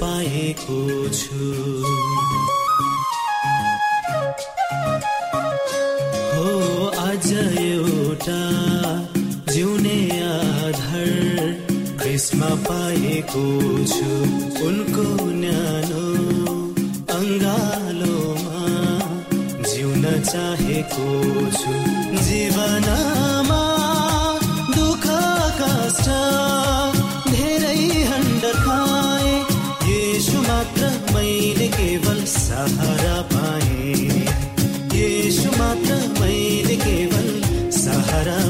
पाएको छु।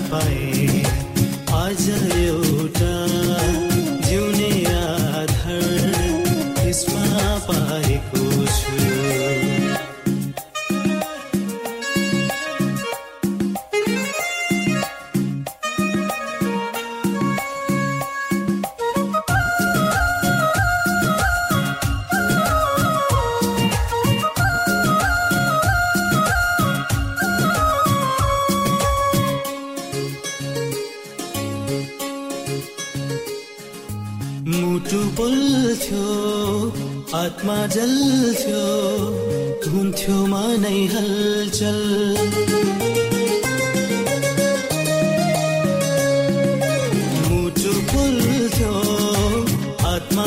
आत्मा புரிஞ்சோம் ஆத்மா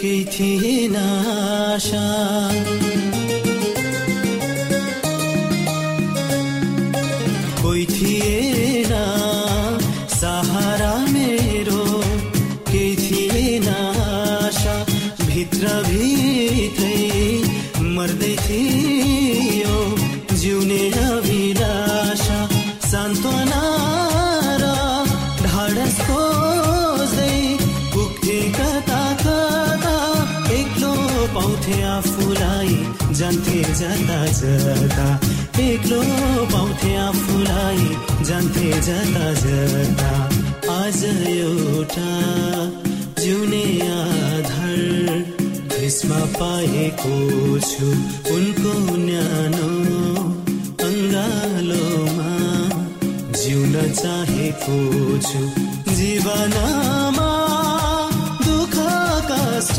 की थी नाशा जता एक्लो पाउँथे आफूलाई जान्थे जता जता। आज एउटा जिउने आधार देशमा पाएको छु। उनको न्यानो अङ्गालोमा जिउन चाहेको छु। जीवनमा दुःख कष्ट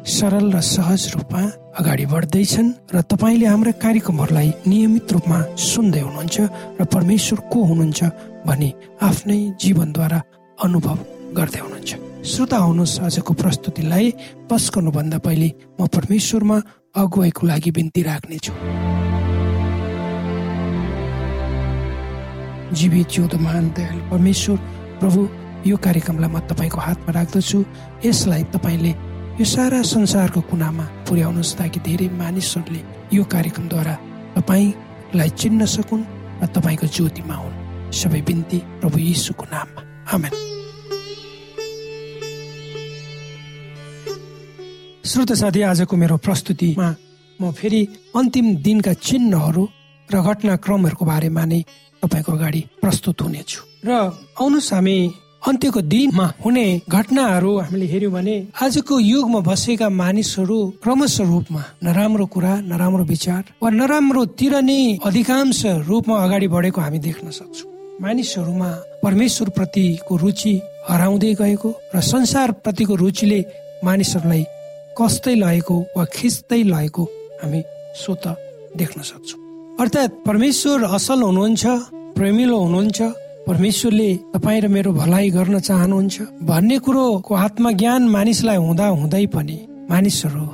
सरल र सहज रूपमा अगाडि बढ्दैछन् र तपाईँले हाम्रा कार्यक्रमहरूलाई नियमित रूपमा सुन्दै हुनुहुन्छ र परमेश्वर को हुनुहुन्छ भनी आफ्नै जीवनद्वारा अनुभव गर्दै हुनुहुन्छ। श्रोता हुनुहोस् आजको प्रस्तुतिलाई पस गर्नुभन्दा पहिले म परमेश्वरमा अगुवाईको लागि बिन्ती राख्नेछु। जीवित जिउँदो महान दयालु परमेश्वर प्रभु यो कार्यक्रमलाई म तपाईँको हातमा राख्दछु। यसलाई तपाईँले यो सारा संसारको कुनामा पुर्याउनुहोस् ताकि धेरै मानिसहरूले यो कार्यक्रमद्वारा तपाईँलाई चिन्न सकुन् र तपाईँको ज्योतिमा हुन्। सबै बिन्ती प्रभु यीशुको नाममा। आमेन। श्रोत साथी आजको मेरो प्रस्तुतिमा म फेरि अन्तिम दिनका चिन्हहरू र घटनाक्रमहरूको बारेमा नै तपाईँको अगाडि प्रस्तुत हुनेछु। र आउनुहोस् हामी अन्त्यको दिनमा हुने घटनाहरू हामीले हेर्यौँ भने आजको युगमा बसेका मानिसहरू क्रमशः रूपमा नराम्रो कुरा नराम्रो विचार वा नराम्रोतिर नै अधिकांश रूपमा अगाडि बढेको हामी देख्न सक्छौँ। मानिसहरूमा परमेश्वर प्रतिको रुचि हराउँदै गएको र संसार प्रतिको रुचिले मानिसहरूलाई कस्तै लगेको वा खिच्दै लगेको हामी स्वत देख्न सक्छौँ। अर्थात् परमेश्वर असल हुनुहुन्छ प्रेमिलो हुनुहुन्छ परमेश्वरले तपाईँ र मेरो भलाइ गर्न चाहनुहुन्छ भन्ने कुरोको आत्मज्ञान मानिसलाई हुँदा हुँदै पनि मानिसहरू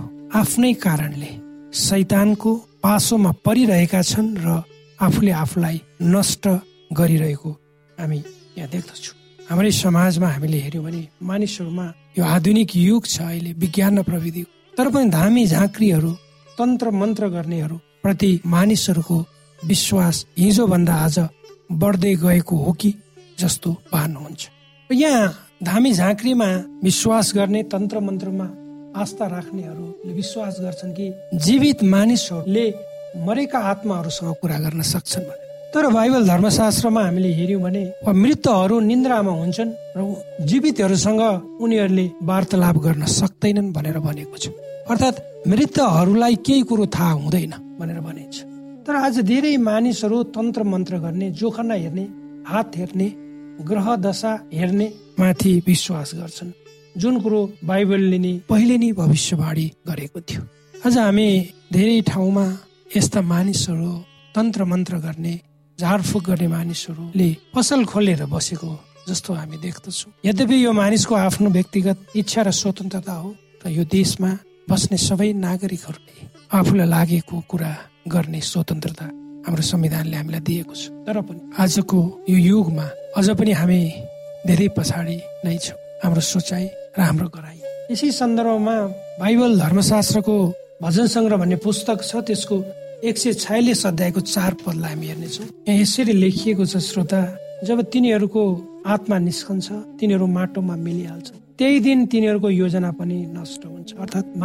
आफ्नै कारणले शैतानको पासोमा परिरहेका छन् र आफूले आफूलाई नष्ट गरिरहेको हामी यहाँ देख्दछौँ। हाम्रै समाजमा हामीले हेऱ्यौँ भने मानिसहरूमा यो आधुनिक युग छ अहिले विज्ञान र प्रविधि। तर पनि धामी झाँक्रीहरू तन्त्र मन्त्र गर्नेहरू प्रति मानिसहरूको विश्वास हिजोभन्दा आज बढ्दै गएको हो कि जस्तो पार्नुहुन्छ यहाँ धामी झाँक्रीमा विश्वास गर्ने तन्त्र मन्त्रमा आस्था राख्नेहरूले विश्वास गर्छन् कि जीवित मानिसहरूले मरेका आत्माहरूसँग कुरा गर्न सक्छन् भने। तर बाइबल धर्मशास्त्रमा हामीले हेऱ्यौँ भने मृतहरू निन्द्रामा हुन्छन् र जीवितहरूसँग उनीहरूले वार्तालाप गर्न सक्दैनन् भनेर भनेको छ। अर्थात् मृतहरूलाई केही कुरो थाहा हुँदैन भनेर भनिन्छ तर आज धेरै मानिसहरू तन्त्र मन्त्र गर्ने जोखना हेर्ने हात हेर्ने ग्रह दशा हेर्ने माथि विश्वास गर्छन्। जुन कुरो बाइबलले नै पहिले नै भविष्यवाणी गरेको थियो। आज हामी धेरै ठाउँमा यस्ता मानिसहरू तन्त्र मन्त्र गर्ने झाडफुक गर्ने मानिसहरूले पसल खोलेर बसेको जस्तो हामी देख्दछौँ। यद्यपि यो मानिसको आफ्नो व्यक्तिगत इच्छा र स्वतन्त्रता हो र यो देशमा बस्ने सबै नागरिकहरूले आफूलाई लागेको कुरा गर्ने स्वतन्त्रता हाम्रो संविधानले हामीलाई दिएको छ। तर पनि आजको यो युगमा अझ पनि हामी धेरै पछाडि नै छौँ। हाम्रो सोचाइ र हाम्रो गराइ। यसै सन्दर्भमा बाइबल धर्मशास्त्रको भजन सङ्ग्रह भन्ने पुस्तक छ त्यसको एक सय छयालिस अध्यायको चार पदलाई हामी हेर्नेछौँ। यहाँ यसरी लेखिएको छ श्रोता जब तिनीहरूको आत्मा निस्कन्छ तिनीहरू माटोमा मिलिहाल्छ। त्यही दिन तिनीहरूको योजना पनि नष्ट हुन्छ। अर्थात्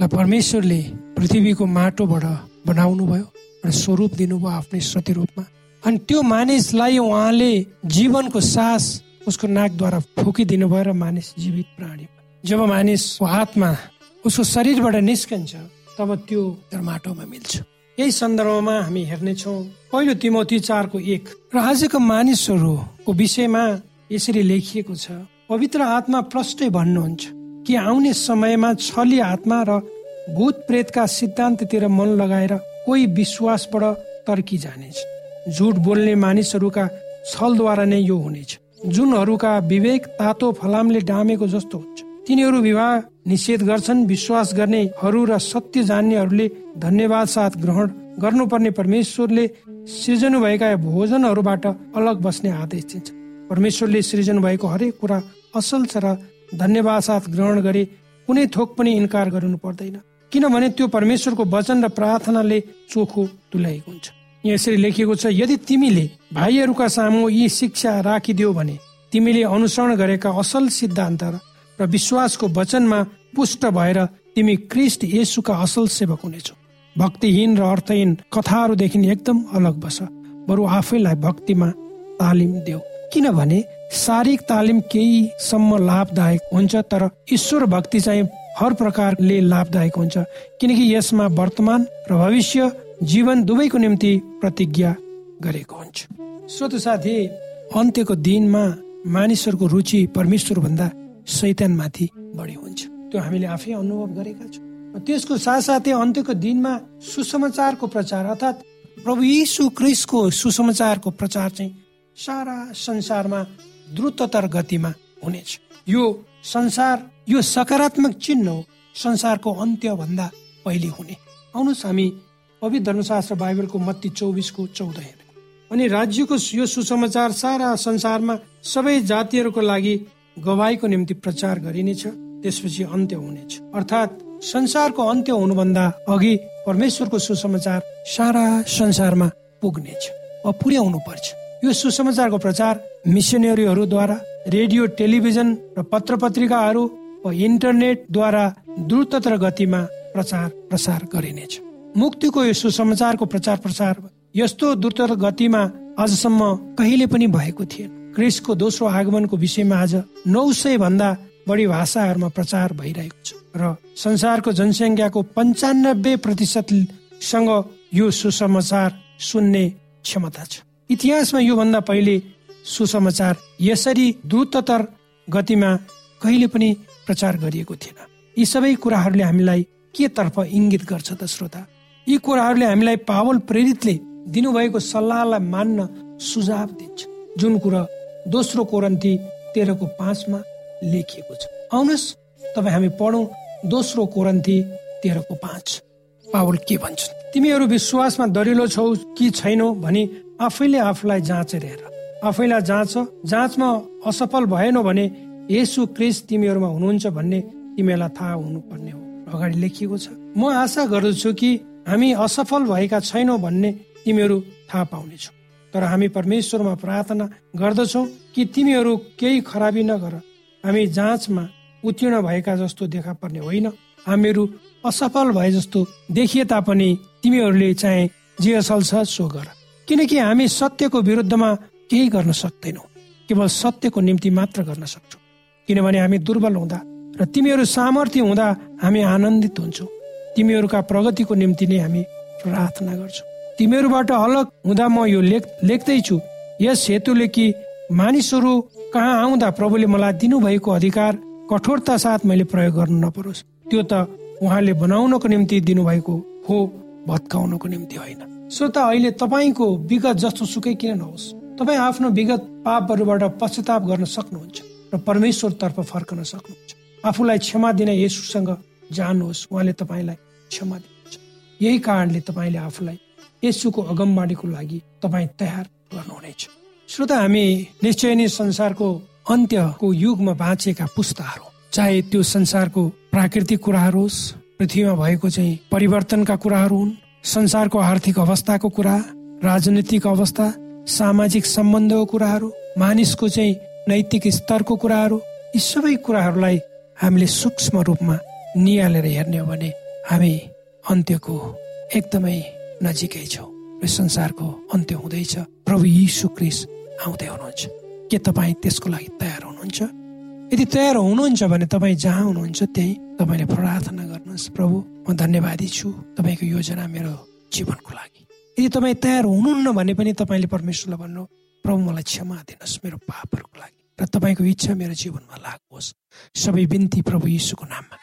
मानिसलाई परमेश्वरले पृथ्वीको माटोबाट बनाउनु भयो र स्वरूप दिनुभयो आफ्नै प्रतिरूपमा अनि त्यो मानिसलाई उहाँले जीवनको सास उसको नाकद्वारा फुकिदिनु भयो र मानिस जीवित प्राणी जब मानिसको आत्मा उसको शरीरबाट निस्कन्छ तब त्यो माटोमा मिल्छ। यही सन्दर्भमा हामी हेर्नेछौँ पहिलो तिमोती चारको एक। र आजको मानिसहरूको विषयमा यसरी लेखिएको छ पवित्र आत्मा प्रष्टै भन्नुहुन्छ। कि आउने समयमा छली आत्मा र भूत प्रेतका सिद्धान्ततिर मन लगाएर कोही विश्वासबाट तर्की जानेछ। झुट बोल्ने मानिसहरूका छलद्वारा नै यो हुनेछ। जुनहरूका विवेक तातो फलामले डामेको जस्तो हुन्छ। तिनीहरू विवाह निषेध गर्छन् विश्वास गर्नेहरू र सत्य जान्नेहरूले धन्यवाद साथ ग्रहण गर्नुपर्ने परमेश्वरले सृजनु भएका भोजनहरूबाट अलग बस्ने आदेश दिन्छ। परमेश्वरले सृजन भएको हरेक कुरा असल छ र धन्यवाद साथ ग्रहण गरे कुनै थोक पनि इन्कार गर्नु पर्दैन। किनभने त्यो परमेश्वरको वचन र प्रार्थनाले चोखो तुल्याएको हुन्छ। यसरी लेखिएको छ यदि तिमीले भाइहरूका सामु यी शिक्षा राखिदियो भने तिमीले अनुसरण गरेका असल सिद्धान्त र विश्वासको वचनमा पुष्ट भएर तिमी क्रिस्ट येसुका असल सेवक हुनेछौ। भक्तिहीन र अर्थहीन कथाहरूदेखि एकदम अलग बस। बरु आफैलाई भक्तिमा तालिम देऊ। किनभने शारीरिक तालिम केहीसम्म लाभदायक हुन्छ तर ईश्वर भक्ति चाहिँ हर प्रकारले लाभदायक हुन्छ। किनकि यसमा वर्तमान र भविष्य जीवन दुवैको निम्ति प्रतिज्ञा गरेको हुन्छ। श्रोत साथी अन्त्यको दिनमा मानिसहरूको रुचि परमेश्वर भन्दा शैतानमाथि बढी हुन्छ। त्यो हामीले आफै अनुभव गरेका छौँ। त्यसको साथसाथै अन्त्यको दिनमा सुसमाचारको प्रचार अर्थात् प्रभु यीशु क्रिस्टको सुसमाचारको प्रचार चाहिँ सारा संसारमा द्रुततर गतिमा हुनेछ। यो संसार यो सकारात्मक चिन्ह हो। संसारको अन्त्य भन्दा पहिले हुने। आउनुहोस् हामी पवित्र धर्मशास्त्र बाइबलको मत्ती चौबिसको चौध हेर्ने। अनि राज्यको यो सुसमाचार सारा संसारमा सबै जातिहरूको लागि गवाईको निम्ति प्रचार गरिनेछ। त्यसपछि अन्त्य हुनेछ। अर्थात् संसारको अन्त्य हुनुभन्दा अघि परमेश्वरको सुसमाचार सारा संसारमा पुग्नेछ। पुर्याउनु पर्छ यो सुसमाचारको प्रचार मिसनरीहरूद्वारा रेडियो टेलिभिजन र पत्र पत्रिकाहरू वा इन्टरनेटद्वारा द्रुततर गतिमा प्रचार प्रसार गरिनेछ। मुक्तिको यो सुसमाचारको प्रचार प्रसार यस्तो द्रुत गतिमा आजसम्म कहिले पनि भएको थिएन। क्रिसको दोस्रो आगमनको विषयमा आज नौ सय भन्दा बढी भाषाहरूमा प्रचार भइरहेको छ र संसारको जनसङ्ख्याको पन्चानब्बे प्रतिशतसँग यो सुसमाचार सुन्ने क्षमता छ। इतिहासमा योभन्दा पहिले सुसमाचार। यसरी द्रुततर गतिमा कहिले पनि प्रचार गरिएको थिएन। यी सबै कुराहरूले हामीलाई के तर्फ इङ्गित गर्छ त श्रोता? यी कुराहरूले हामीलाई पावल प्रेरितले दिनुभएको सल्लाहलाई मान्न सुझाव दिन्छ। जुन कुरा दोस्रो कोरन्ती तेह्रको पाँचमा लेखिएको छ। आउनुहोस् तपाईँ हामी पढौँ दोस्रो कोरन्ती तेह्रको पाँच। पावल के भन्छ तिमीहरू विश्वासमा दरिलो छौ कि छैनौ भनी आफैले आफूलाई जाँचेर हेर। आफैलाई जाँच जाँचमा असफल भएन भने यसु क्रिस तिमीहरूमा हुनुहुन्छ भन्ने तिमीहरूलाई थाहा हुनुपर्ने हो। अगाडि लेखिएको छ। म आशा गर्दछु कि हामी असफल भएका छैनौ भन्ने तिमीहरू थाहा पाउनेछौ। तर हामी परमेश्वरमा प्रार्थना गर्दछौ कि तिमीहरू केही खराबी नगर। हामी जाँचमा उत्तीर्ण भएका जस्तो देखा पर्ने होइन। हामीहरू असफल भए जस्तो देखिए तापनि तिमीहरूले चाहिँ जे असल छ सो गर। किनकि हामी सत्यको विरुद्धमा केही गर्न सक्दैनौ। केवल सत्यको निम्ति मात्र गर्न सक्छौ। किनभने हामी दुर्बल हुँदा र तिमीहरू सामर्थ्य हुँदा हामी आनन्दित हुन्छौ। तिमीहरूका प्रगतिको निम्ति नै हामी प्रार्थना गर्छौ। तिमीहरूबाट अलग हुँदा म यो लेख लेख्दैछु। यस हेतुले कि मानिसहरू कहाँ आउँदा प्रभुले मलाई दिनुभएको अधिकार कठोरता साथ मैले प्रयोग गर्नु नपरोस्। त्यो त उहाँले बनाउनको निम्ति दिनुभएको हो भत्काउनको निम्ति होइन। सो त अहिले तपाईँको विगत जस्तो सुकै किन नहोस्? तपाईँ आफ्नो विगत पापहरूबाट पश्चाताप गर्न सक्नुहुन्छ र परमेश्वरतर्फ फर्कन सक्नुहुन्छ। आफूलाई क्षमा दिन यसुसँग जानुहोस्। उहाँले तपाईँलाई क्षमा दिनुहुन्छ। यही कारणले तपाईँले आफूलाई यसुको अगमबाडीको लागि तपाईँ तयार गर्नुहुनेछ। श्रोता हामी निश्चय नै संसारको अन्त्यको युगमा बाँचेका पुस्ताहरू चाहे त्यो संसारको प्राकृतिक कुराहरू होस् पृथ्वीमा भएको चाहिँ परिवर्तनका कुराहरू हुन् संसारको आर्थिक अवस्थाको कुरा राजनीतिक अवस्था सामाजिक सम्बन्धको कुराहरू मानिसको चाहिँ नैतिक स्तरको कुराहरू यी सबै कुराहरूलाई हामीले सूक्ष्म रूपमा निहालेर हेर्ने हो भने हामी अन्त्यको एकदमै नजिकै छौँ संसारको अन्त्य हुँदैछ। प्रभु यीशु क्रिस आउँदै हुनुहुन्छ। के तपाईँ त्यसको लागि तयार हुनुहुन्छ? यदि तयार हुनुहुन्छ भने तपाईँ जहाँ हुनुहुन्छ त्यही तपाईँले प्रार्थना गर्नुहोस्। प्रभु म धन्यवादी छु तपाईँको योजना मेरो जीवनको लागि। यदि तपाईँ तयार हुनुहुन्न भने पनि तपाईँले परमेश्वरलाई भन्नु प्रभु मलाई क्षमा दिनुहोस् मेरो पापहरूको लागि र तपाईँको इच्छा मेरो जीवनमा लागु होस् सबै बिन्ती प्रभु यीशुको नाममा।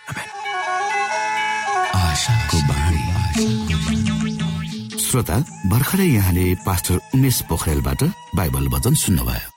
श्रोता भर्खरै यहाँले पास्टर उमेश पोखरेलबाट बाइबल वचन सुन्नुभयो।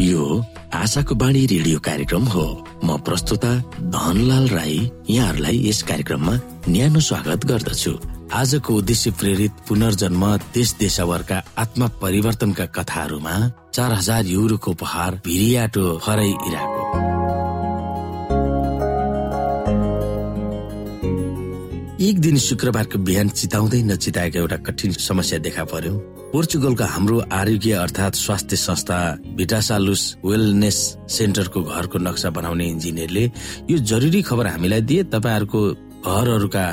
यो आशाको बाणी रेडियो कार्यक्रम हो। म प्रस्तुता धनलाल राई यहाँहरूलाई यस कार्यक्रममा न्यानो स्वागत गर्दछु। आजको उद्देश्य प्रेरित पुनर्जन्म देश देशभरका आत्मा परिवर्तनका कथाहरूमा चार हजार युरोको उपहार भिरियाटो फरै इराको एक दिन शुक्रबारको बिहान चिताउँदै नचिताएको एउटा कठिन समस्या देखा पर्यो। पोर्चुगलको हाम्रो आरोग्य अर्थात् स्वास्थ्य संस्था भिटासालुस वेलनेस सेन्टरको घरको नक्सा बनाउने इन्जिनियरले यो जरुरी खबर हामीलाई दिए। तपाईँहरूको घरहरूका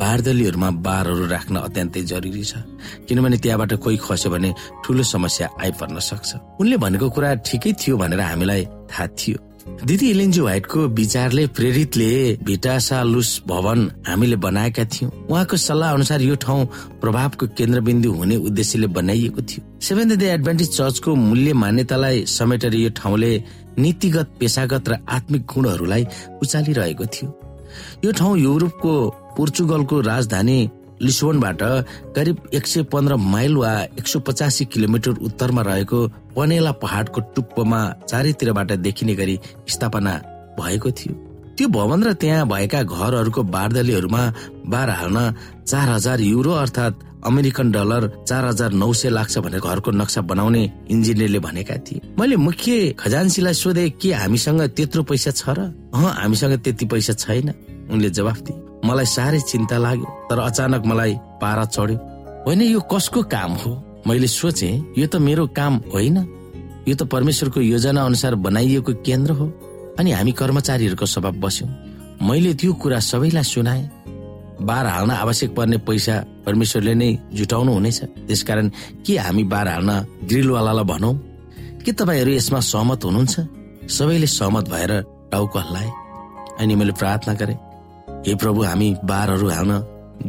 बारदलीहरूमा बारहरू राख्न अत्यन्तै जरुरी छ। किनभने त्यहाँबाट कोही खस्यो भने ठुलो समस्या आइपर्न सक्छ। उनले भनेको कुरा ठिकै थियो भनेर हामीलाई थाहा थियो। दिदी इलेन्जी व्हाइटको विचारले प्रेरितले भिटासा लुस भवन हामीले बनाएका थियौँ। उहाँको सल्लाह अनुसार यो ठाउँ प्रभावको केन्द्रबिन्दु हुने उद्देश्यले बनाइएको थियो। सेभेन डे एडभान्टेज चर्चको मूल्य मान्यतालाई समेटेर यो ठाउँले नीतिगत पेसागत र आत्मिक गुणहरूलाई उचालिरहेको थियो। यो ठाउँ युरोपको पोर्चुगलको राजधानी लिस्बनबाट करिब एक सय पन्ध्र माइल वा एक सय पचासी किलोमिटर उत्तरमा रहेको पनेला पहाडको टुप्पोमा चारैतिरबाट देखिने गरी स्थापना भएको थियो। त्यो भवन र त्यहाँ भएका घरहरूको बारदलीहरूमा बार हाल्न चार हजार युरो अर्थात् अमेरिकन डलर चार हजार नौ सय लाग्छ भनेर घरको नक्सा बनाउने इन्जिनियरले भनेका थिए। मैले मुख्य खजान्सीलाई सोधे के हामीसँग त्यत्रो पैसा छ र? हामीसँग त्यति पैसा छैन। उनले जवाफ दिए। मलाई साह्रै चिन्ता लाग्यो तर अचानक मलाई पारा चढ्यो। होइन यो कसको काम हो? मैले सोचे यो त मेरो काम होइन। यो त परमेश्वरको योजना अनुसार बनाइएको केन्द्र हो। अनि हामी कर्मचारीहरूको स्वभाव बस्यौँ। मैले त्यो कुरा सबैलाई सुनाए। बार हाल्न आवश्यक पर्ने पैसा परमेश्वरले नै जुटाउनु हुनेछ। त्यसकारण के हामी बार हाल्न ग्रिलवालालाई भनौँ? के तपाईँहरू यसमा सहमत हुनुहुन्छ? सबैले सहमत भएर टाउको हल्लाए। अनि मैले प्रार्थना गरेँ। हे प्रभु हामी बारहरू हाल्न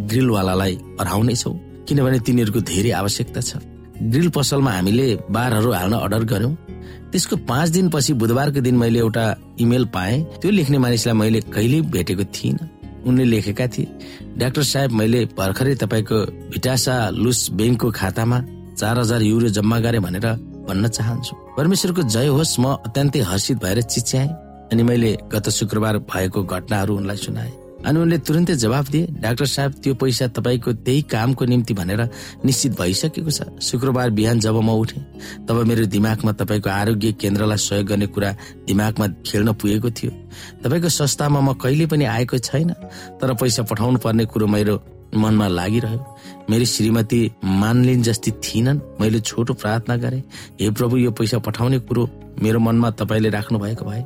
ग्रिलवालालाई अराउनेछौ किनभने तिनीहरूको धेरै आवश्यकता छ। ग्रिल पसलमा हामीले बारहरू हाल्न अर्डर गर्यौं त्यसको पाँच दिनपछि बुधबारको दिन मैले एउटा इमेल पाएँ। त्यो लेख्ने मानिसलाई मैले कहिल्यै भेटेको थिइनँ। उनले लेखेका थिए डाक्टर साहेब मैले भर्खरै तपाईँको भिटासा लुस ब्याङ्कको खातामा चार हजार युरो जम्मा गरे भनेर भन्न चाहन्छु। परमेश्वरको जय होस् म अत्यन्तै हर्षित भएर चिच्याएँ। अनि मैले गत शुक्रबार भएको घटनाहरू उनलाई सुनाएँ। अनि उनले तुरन्तै जवाब दिए डाक्टर साहब त्यो पैसा तपाईँको त्यही कामको निम्ति भनेर निश्चित भइसकेको छ। शुक्रबार बिहान जब म उठे तब मेरो दिमागमा तपाईँको आरोग्य केन्द्रलाई सहयोग गर्ने कुरा दिमागमा खेल्न पुगेको थियो। तपाईँको संस्थामा म कहिले पनि आएको छैन तर पैसा पठाउनु पर्ने कुरो मेरो मनमा लागिरह्यो। मेरी श्रीमती मानलिन जस्ती थिइनन्। मैले छोटो प्रार्थना गरेँ हे प्रभु यो पैसा पठाउने कुरो मेरो मनमा तपाईँले राख्नु भएको भए।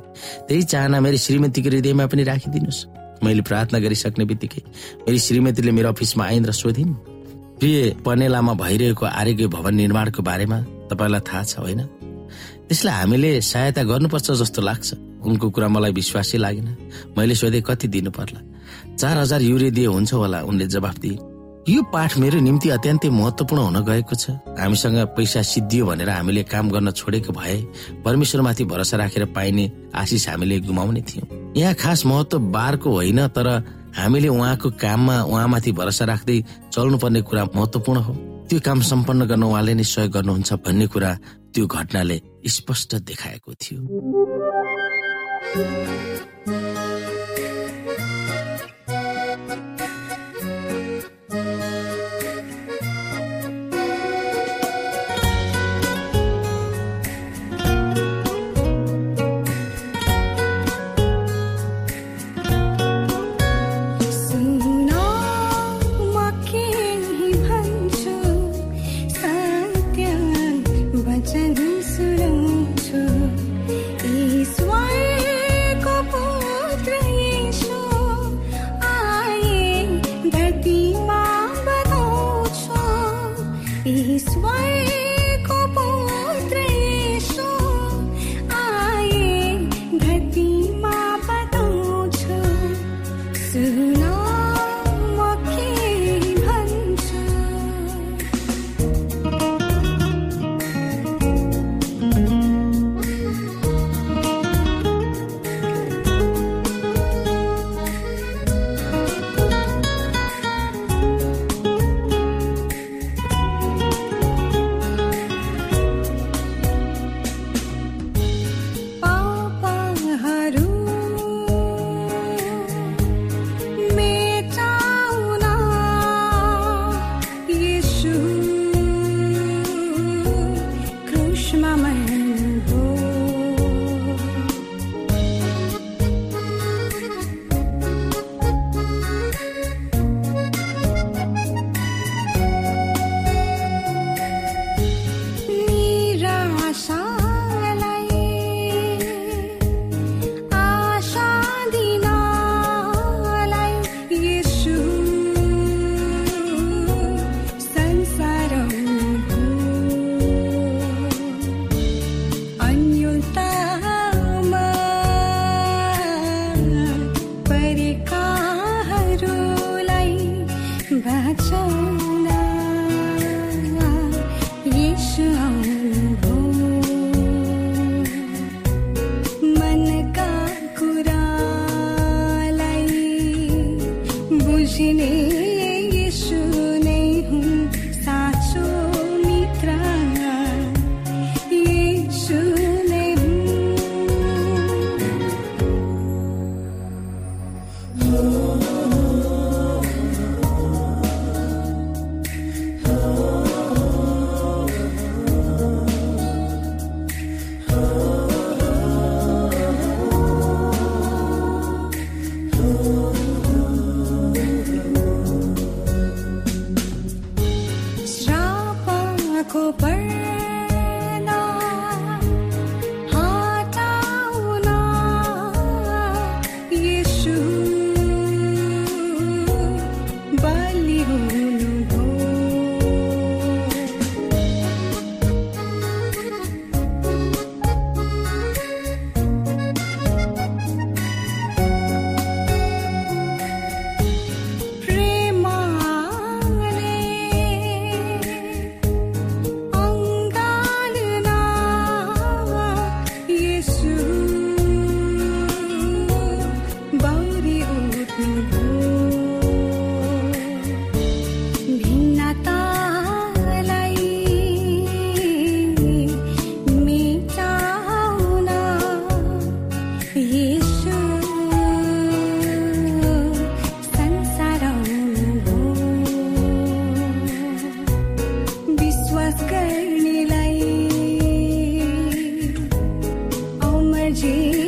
त्यही चाहना मेरो श्रीमतीको हृदयमा पनि राखिदिनुहोस्। मैले प्रार्थना गरिसक्ने बित्तिकै मेरी श्रीमतीले मेरो अफिसमा आइन् र सोधिन् प्रिय पनेलामा भइरहेको आरोग्य भवन निर्माणको बारेमा तपाईँलाई थाहा छ होइन? त्यसलाई हामीले सहायता गर्नुपर्छ जस्तो लाग्छ। उनको कुरा मलाई विश्वासै लागेन। मैले सोधेँ कति दिनु पर्ला चार हजार युरे दिए हुन्छ होला। उनले जवाफ दिए यो पाठ मेरो निम्ति अत्यन्तै महत्वपूर्ण हुन गएको छ। हामीसँग पैसा सिद्धियो भनेर हामीले काम गर्न छोडेको भए परमेश्वरमाथि भरोसा राखेर पाइने आशिष हामीले गुमाउने थियौँ। यहाँ खास महत्व बारको होइन तर हामीले उहाँको काममा उहाँमाथि भरोसा राख्दै चल्नुपर्ने कुरा महत्वपूर्ण हो। त्यो काम सम्पन्न गर्न उहाँले नै सहयोग गर्नुहुन्छ भन्ने कुरा त्यो घटनाले स्पष्ट देखाएको थियो। see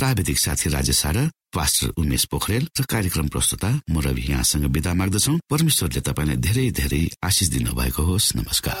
प्राविधिक साथी राजेश र पास्टर उमेश पोखरेल र कार्यक्रम प्रस्तुता म रवि यहाँसँग विदा माग्दछौ। परमेश्वरले तपाईँलाई धेरै धेरै आशिष दिनु भएको होस्। नमस्कार।